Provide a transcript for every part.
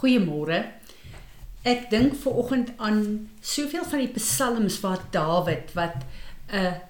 Goeiemôre. Ek dink ver oggend aan soveel van die psalms waar Dawid wat 'n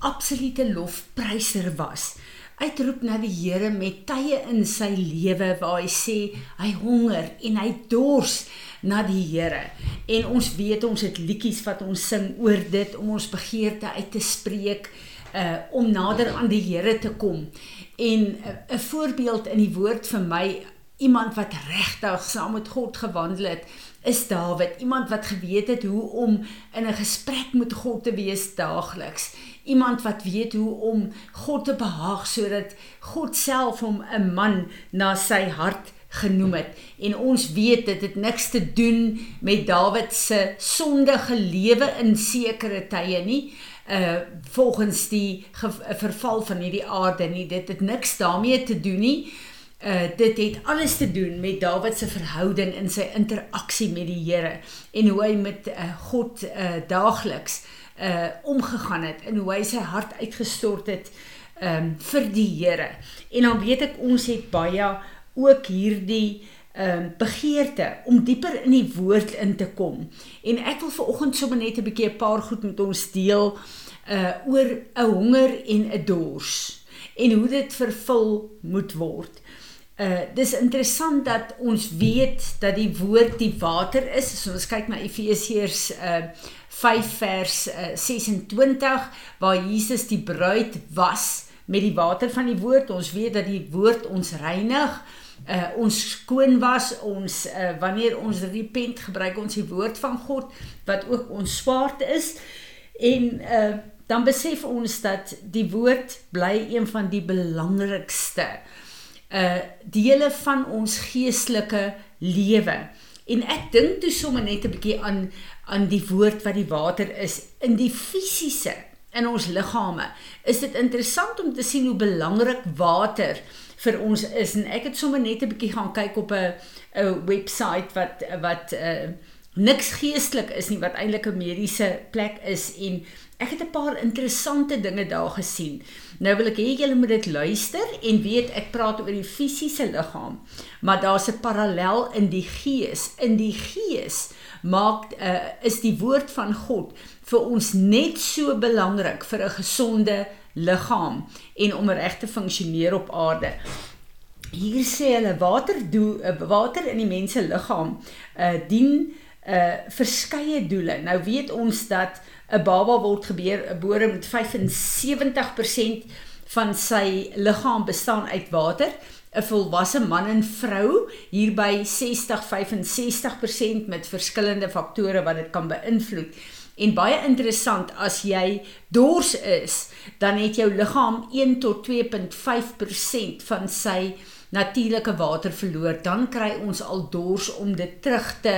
absolute lofpryser was. Uitroep na die Here met tye in sy lewe waar hy sê hy honger en hy dors na die Here. En ons weet ons het liedjies wat ons sing oor dit om ons begeerte uit te spreek uh om nader aan die Here te kom. En uh, 'n voorbeeld in die woord vir my iemand wat regtig saam met God gewandel het, is Dawid, iemand wat geweet het hoe om in 'n gesprek met God te wees daagliks. Iemand wat weet hoe om God te behaag sodat God self hom 'n man na sy hart genoem het. En ons weet dit het niks te doen met Dawid se sondige lewe in sekere tye nie. Uh volgens die verval van hierdie aarde nie. Dit het niks daarmee te doen nie uh dit het alles te doen met Dawid se verhouding in sy interaksie met die Here en hoe hy met uh, God uh daagliks uh omgegaan het en hoe hy sy hart uitgestort het um vir die Here. En dan weet ek ons het baie ook hierdie um begeerte om dieper in die woord in te kom. En ek wil vanoggend sommer net 'n bietjie 'n paar goed met ons deel uh oor 'n honger en 'n dors en hoe dit vervul moet word. Uh dis interessant dat ons weet dat die woord die water is. As ons kyk na Efesiërs uh 5 vers uh, 26 waar Jesus die bruid was met die water van die woord. Ons weet dat die woord ons reinig, uh ons skoon was, ons uh wanneer ons repent gebruik ons die woord van God wat ook ons swaard is. En uh dan besef ons dat die woord bly een van die belangrikste uh dele van ons geestelike lewe. En ek dink toe sommer net 'n bietjie aan aan die woord wat die water is in die fisiese in ons liggame. Is dit interessant om te sien hoe belangrik water vir ons is en ek het sommer net 'n bietjie gaan kyk op 'n 'n webwerf wat wat uh niks geestelik is nie wat eintlik 'n mediese plek is en ek het 'n paar interessante dinge daar gesien. Nou wil ek hê julle moet dit luister en weet ek praat oor die fisiese liggaam, maar daar's 'n parallel in die gees. In die gees maak uh, is die woord van God vir ons net so belangrik vir 'n gesonde liggaam en om reg te funksioneer op aarde. Hier sê hulle water doen uh, water in die mens se liggaam uh, dien uh verskeie doele. Nou weet ons dat 'n baba word gebore met 75% van sy liggaam bestaan uit water. 'n Volwasse man en vrou hierby 60-65% met verskillende faktore wat dit kan beïnvloed. En baie interessant as jy dors is, dan het jou liggaam 1 tot 2.5% van sy natuurlike water verloor, dan kry ons al dors om dit terug te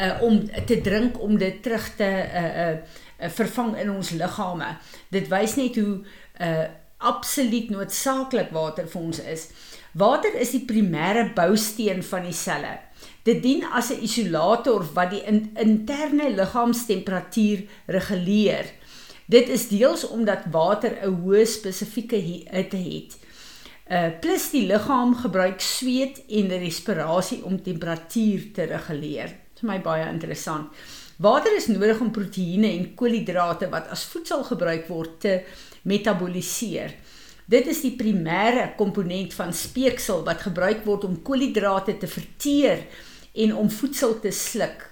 uh, om te drink om dit terug te uh, uh, vervang in ons liggame. Dit wys net hoe uh absoluut noodsaaklik water vir ons is. Water is die primêre bousteen van die selle. Dit dien as 'n isolator wat die in, interne liggaamstemperatuur reguleer. Dit is deels omdat water 'n hoë spesifieke hitte het. Uh plus die liggaam gebruik sweet en respirasie om temperatuur te reguleer. Dit is my baie interessant. Water is nodig om proteïene en koolhidrate wat as voedsel gebruik word te metaboliseer. Dit is die primêre komponent van speeksel wat gebruik word om koolhidrate te verteer en om voedsel te sluk.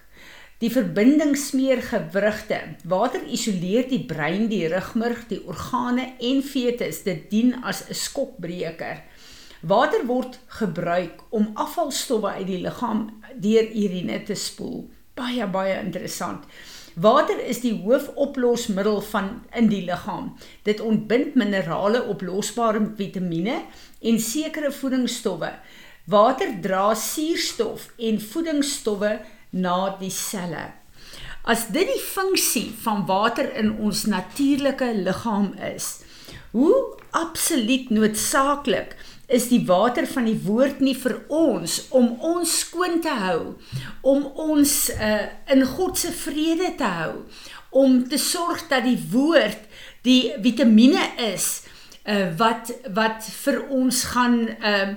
Die verbinding smeer gewrigte. Water isoleer die brein, die rugmurg, die organe en fetus. Dit dien as 'n skokbreker. Water word gebruik om afvalstowwe uit die liggaam deur urine te spoel. Baie baie interessant. Water is die hoofoplosmiddel van in die liggaam. Dit ontbind minerale, oplosbare vitamiene en sekere voedingsstowwe. Water dra suurstof en voedingsstowwe na die selle. As dit die funksie van water in ons natuurlike liggaam is, hoe absoluut noodsaaklik is die water van die woord nie vir ons om ons skoon te hou, om ons uh, in God se vrede te hou, om te sorg dat die woord die vitamiene is uh, wat wat vir ons gaan uh,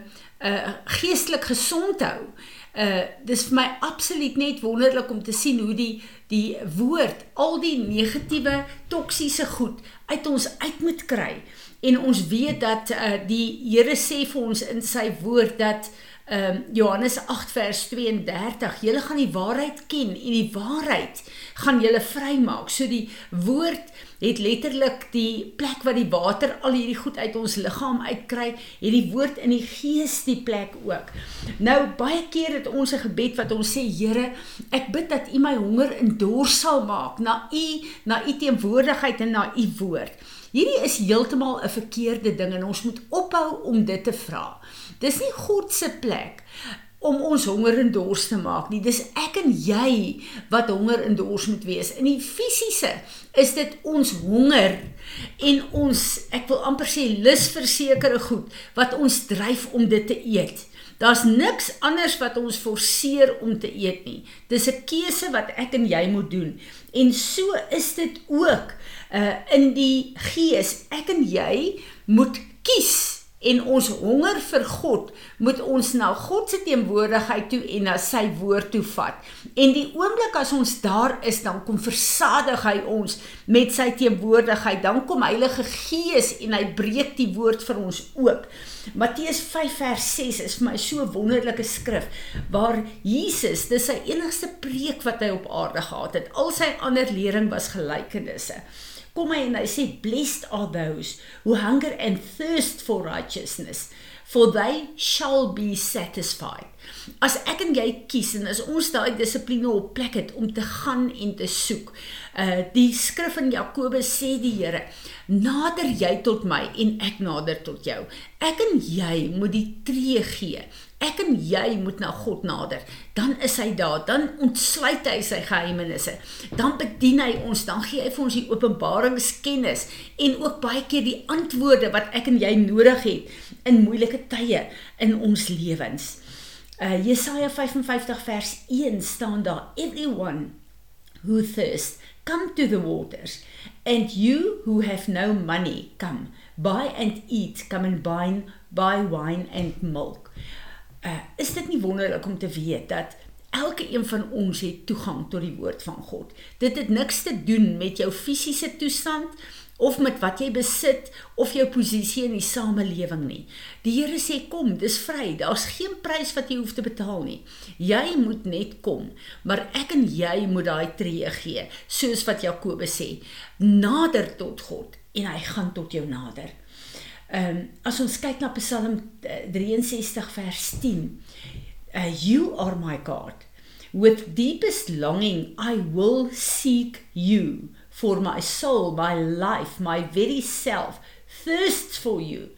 uh, geestelik gesond hou. Uh dis vir my absoluut net wonderlik om te sien hoe die die woord al die negatiewe toksiese goed uit ons uit moet kry. En ons weet dat uh die Here sê vir ons in sy woord dat ehm um, Johannes 8 vers 32 julle gaan die waarheid ken en die waarheid gaan julle vrymaak. So die woord het letterlik die plek waar die water al hierdie goed uit ons liggaam uitkry, het die woord in die gees die plek ook. Nou baie keer het ons 'n gebed wat ons sê Here, ek bid dat U my honger en dors sal maak na U, na U teenwoordigheid en na U woord. Hierdie is heeltemal 'n verkeerde ding en ons moet ophou om dit te vra. Dis nie God se plek om ons honger en dors te maak nie. Dis ek en jy wat honger en dors moet wees. In die fisiese is dit ons honger en ons ek wil amper sê lus vir sekere goed wat ons dryf om dit te eet. Daar's niks anders wat ons forceer om te eet nie. Dis 'n keuse wat ek en jy moet doen. En so is dit ook uh in die gees. Ek en jy moet kies en ons honger vir God moet ons na God se teenwoordigheid toe en na sy woord toe vat. En die oomblik as ons daar is, dan kom versadig hy ons met sy teenwoordigheid. Dan kom Heilige Gees en hy breek die woord vir ons oop. Matteus 5 vers 6 is vir my so wonderlike skrif waar Jesus, dis sy enigste preek wat hy op aarde gehad het. Al sy ander lering was gelykenisse kom hy en hy sê blessed are those who hunger and thirst for righteousness for they shall be satisfied. As ek en jy kies en as ons daai dissipline op plek het om te gaan en te soek. Uh die skrif in Jakobus sê die Here, nader jy tot my en ek nader tot jou. Ek en jy moet die tree gee ek en jy moet na God nader, dan is hy daar, dan ontsluit hy sy geheimenisse. Dan bedien hy ons, dan gee hy vir ons die openbaringskennis en ook baie keer die antwoorde wat ek en jy nodig het in moeilike tye in ons lewens. Uh Jesaja 55 vers 1 staan daar: Everyone who thirsts, come to the waters, and you who have no money, come, buy and eat, come and buy, buy wine and milk uh, is dit nie wonderlik om te weet dat elke een van ons het toegang tot die woord van God. Dit het niks te doen met jou fisiese toestand of met wat jy besit of jou posisie in die samelewing nie. Die Here sê kom, dis vry. Daar's geen prys wat jy hoef te betaal nie. Jy moet net kom, maar ek en jy moet daai tree gee, soos wat Jakobus sê, nader tot God en hy gaan tot jou nader. Ehm um, as ons kyk na Psalm 63 eh, vers 10. Uh, you are my God. With deepest longing I will seek you for my soul, my life, my very self thirsts for you.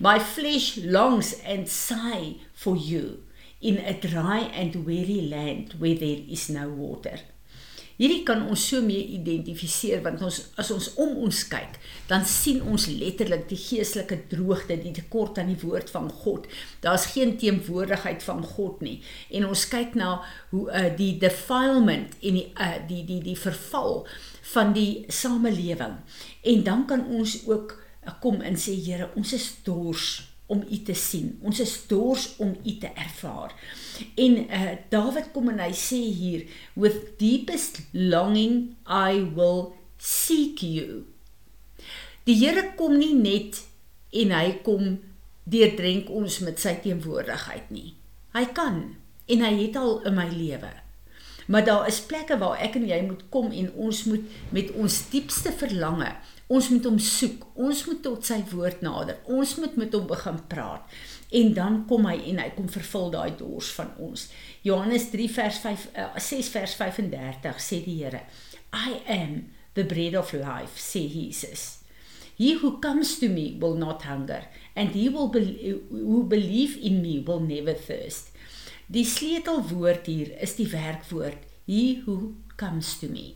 My flesh longs and sigh for you in a dry and weary land where there is no water. Hierdie kan ons so mee identifiseer want ons as ons om ons kyk, dan sien ons letterlik die geestelike droogte, die tekort aan die woord van God. Daar's geen teenwoordigheid van God nie. En ons kyk na hoe uh, die defilement en die uh, die die die verval van die samelewing. En dan kan ons ook uh, kom en sê Here, ons is dors om u te sien. Ons is dors om u te ervaar. En uh Dawid kom en hy sê hier with deepest longing I will seek you. Die Here kom nie net en hy kom deurdrenk ons met sy teenwoordigheid nie. Hy kan en hy het al in my lewe. Maar daar is plekke waar ek en jy moet kom en ons moet met ons diepste verlange Ons moet hom soek. Ons moet tot sy woord nader. Ons moet met hom begin praat. En dan kom hy en hy kom vervul daai dors van ons. Johannes 3 vers 5 uh, 6 vers 35 sê die Here, I am the bread of life, sê Jesus. He who comes to me will not hunger and he will be who believe in me will never thirst. Die sleutelwoord hier is die werkwoord he who comes to me.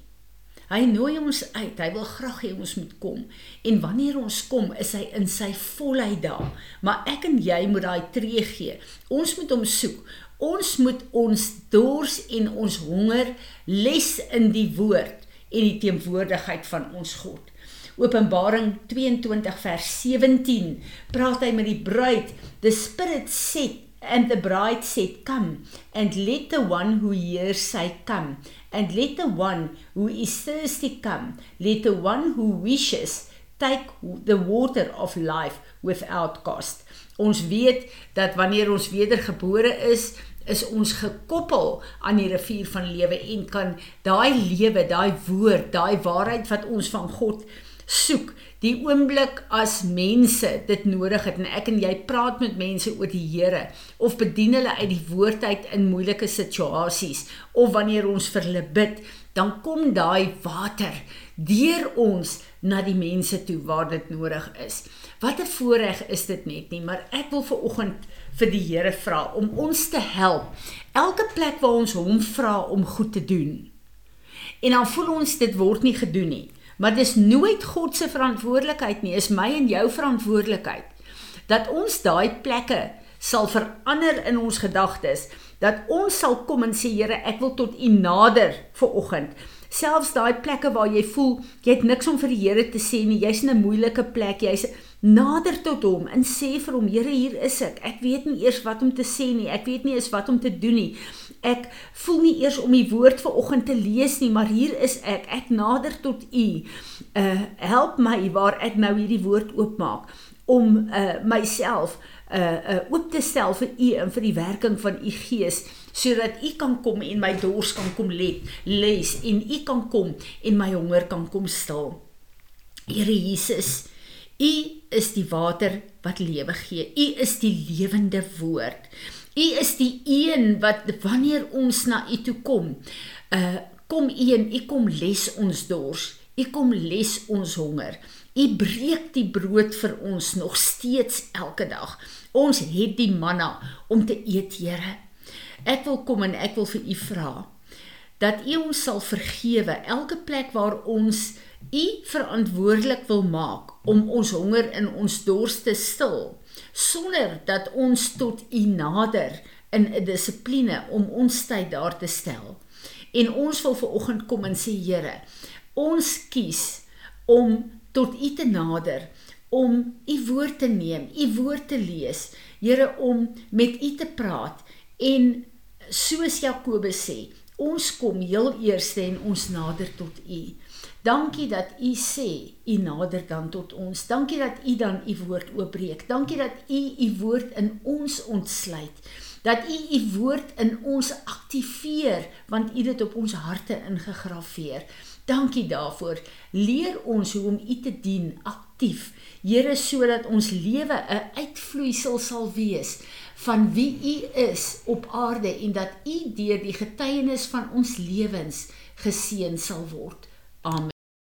Hy nooi ons uit. Hy wil graag hê ons moet kom. En wanneer ons kom, is hy in sy volheid daar. Maar ek en jy moet daai tree gee. Ons moet hom soek. Ons moet ons dors en ons honger les in die woord en die teenwoordigheid van ons God. Openbaring 22 vers 17 praat hy met die bruid. The spirit said And the bride said, Come, and let the one who hears say, Come, and let the one who is thirsty come, let the one who wishes take the water of life without cost. Ons weet dat wanneer ons wedergebore is, is ons gekoppel aan die rivier van lewe en kan daai lewe, daai woord, daai waarheid wat ons van God soek, die oomblik as mense dit nodig het en ek en jy praat met mense oor die Here of bedien hulle uit die woord uit in moeilike situasies of wanneer ons vir hulle bid dan kom daai water deur ons na die mense toe waar dit nodig is. Wat 'n voorreg is dit net nie, maar ek wil vir oggend vir die Here vra om ons te help. Elke plek waar ons hom vra om goed te doen. En dan voel ons dit word nie gedoen nie. Maar dis nooit God se verantwoordelikheid nie, is my en jou verantwoordelikheid dat ons daai plekke sal verander in ons gedagtes, dat ons sal kom en sê Here, ek wil tot U nader vir oggend. Selfs daai plekke waar jy voel jy het niks om vir die Here te sê nie, jy's in 'n moeilike plek, jy's nader tot hom en sê vir hom Here hier is ek. Ek weet nie eers wat om te sê nie. Ek weet nie eens wat om te doen nie ek voel nie eers om die woord vir oggend te lees nie maar hier is ek ek nader tot u uh help my waar ek nou hierdie woord oopmaak om uh myself uh uh oop te stel vir u en vir die werking van u gees sodat u kan kom en my dors kan kom let lees en u kan kom en my honger kan kom stil Here Jesus U is die water wat lewe gee. U is die lewende woord. U is die een wat wanneer ons na U toe kom, uh kom U en U kom les ons dors. U kom les ons honger. U breek die brood vir ons nog steeds elke dag. Ons het die manna om te eet, Here. Ek wil kom en ek wil vir U vra dat U ons sal vergewe elke plek waar ons U verantwoordelik wil maak om ons honger en ons dors te stil sonder dat ons tot U nader in 'n dissipline om ons tyd daar te stel. En ons wil ver oggend kom en sê Here, ons kies om tot U te nader, om U woord te neem, U woord te lees, Here om met U te praat en soos Jakobus sê, ons kom heel eers en ons nader tot U. Dankie dat U sê U nader dan tot ons. Dankie dat U dan U woord oopbreek. Dankie dat U U woord in ons ontsluit. Dat U U woord in ons aktiveer want U dit op ons harte ingegrafieer. Dankie daarvoor. Leer ons hoe om U te dien aktief. Here sodat ons lewe 'n uitvloeisel sal wees van wie U is op aarde en dat U deur die getuienis van ons lewens geseën sal word. um,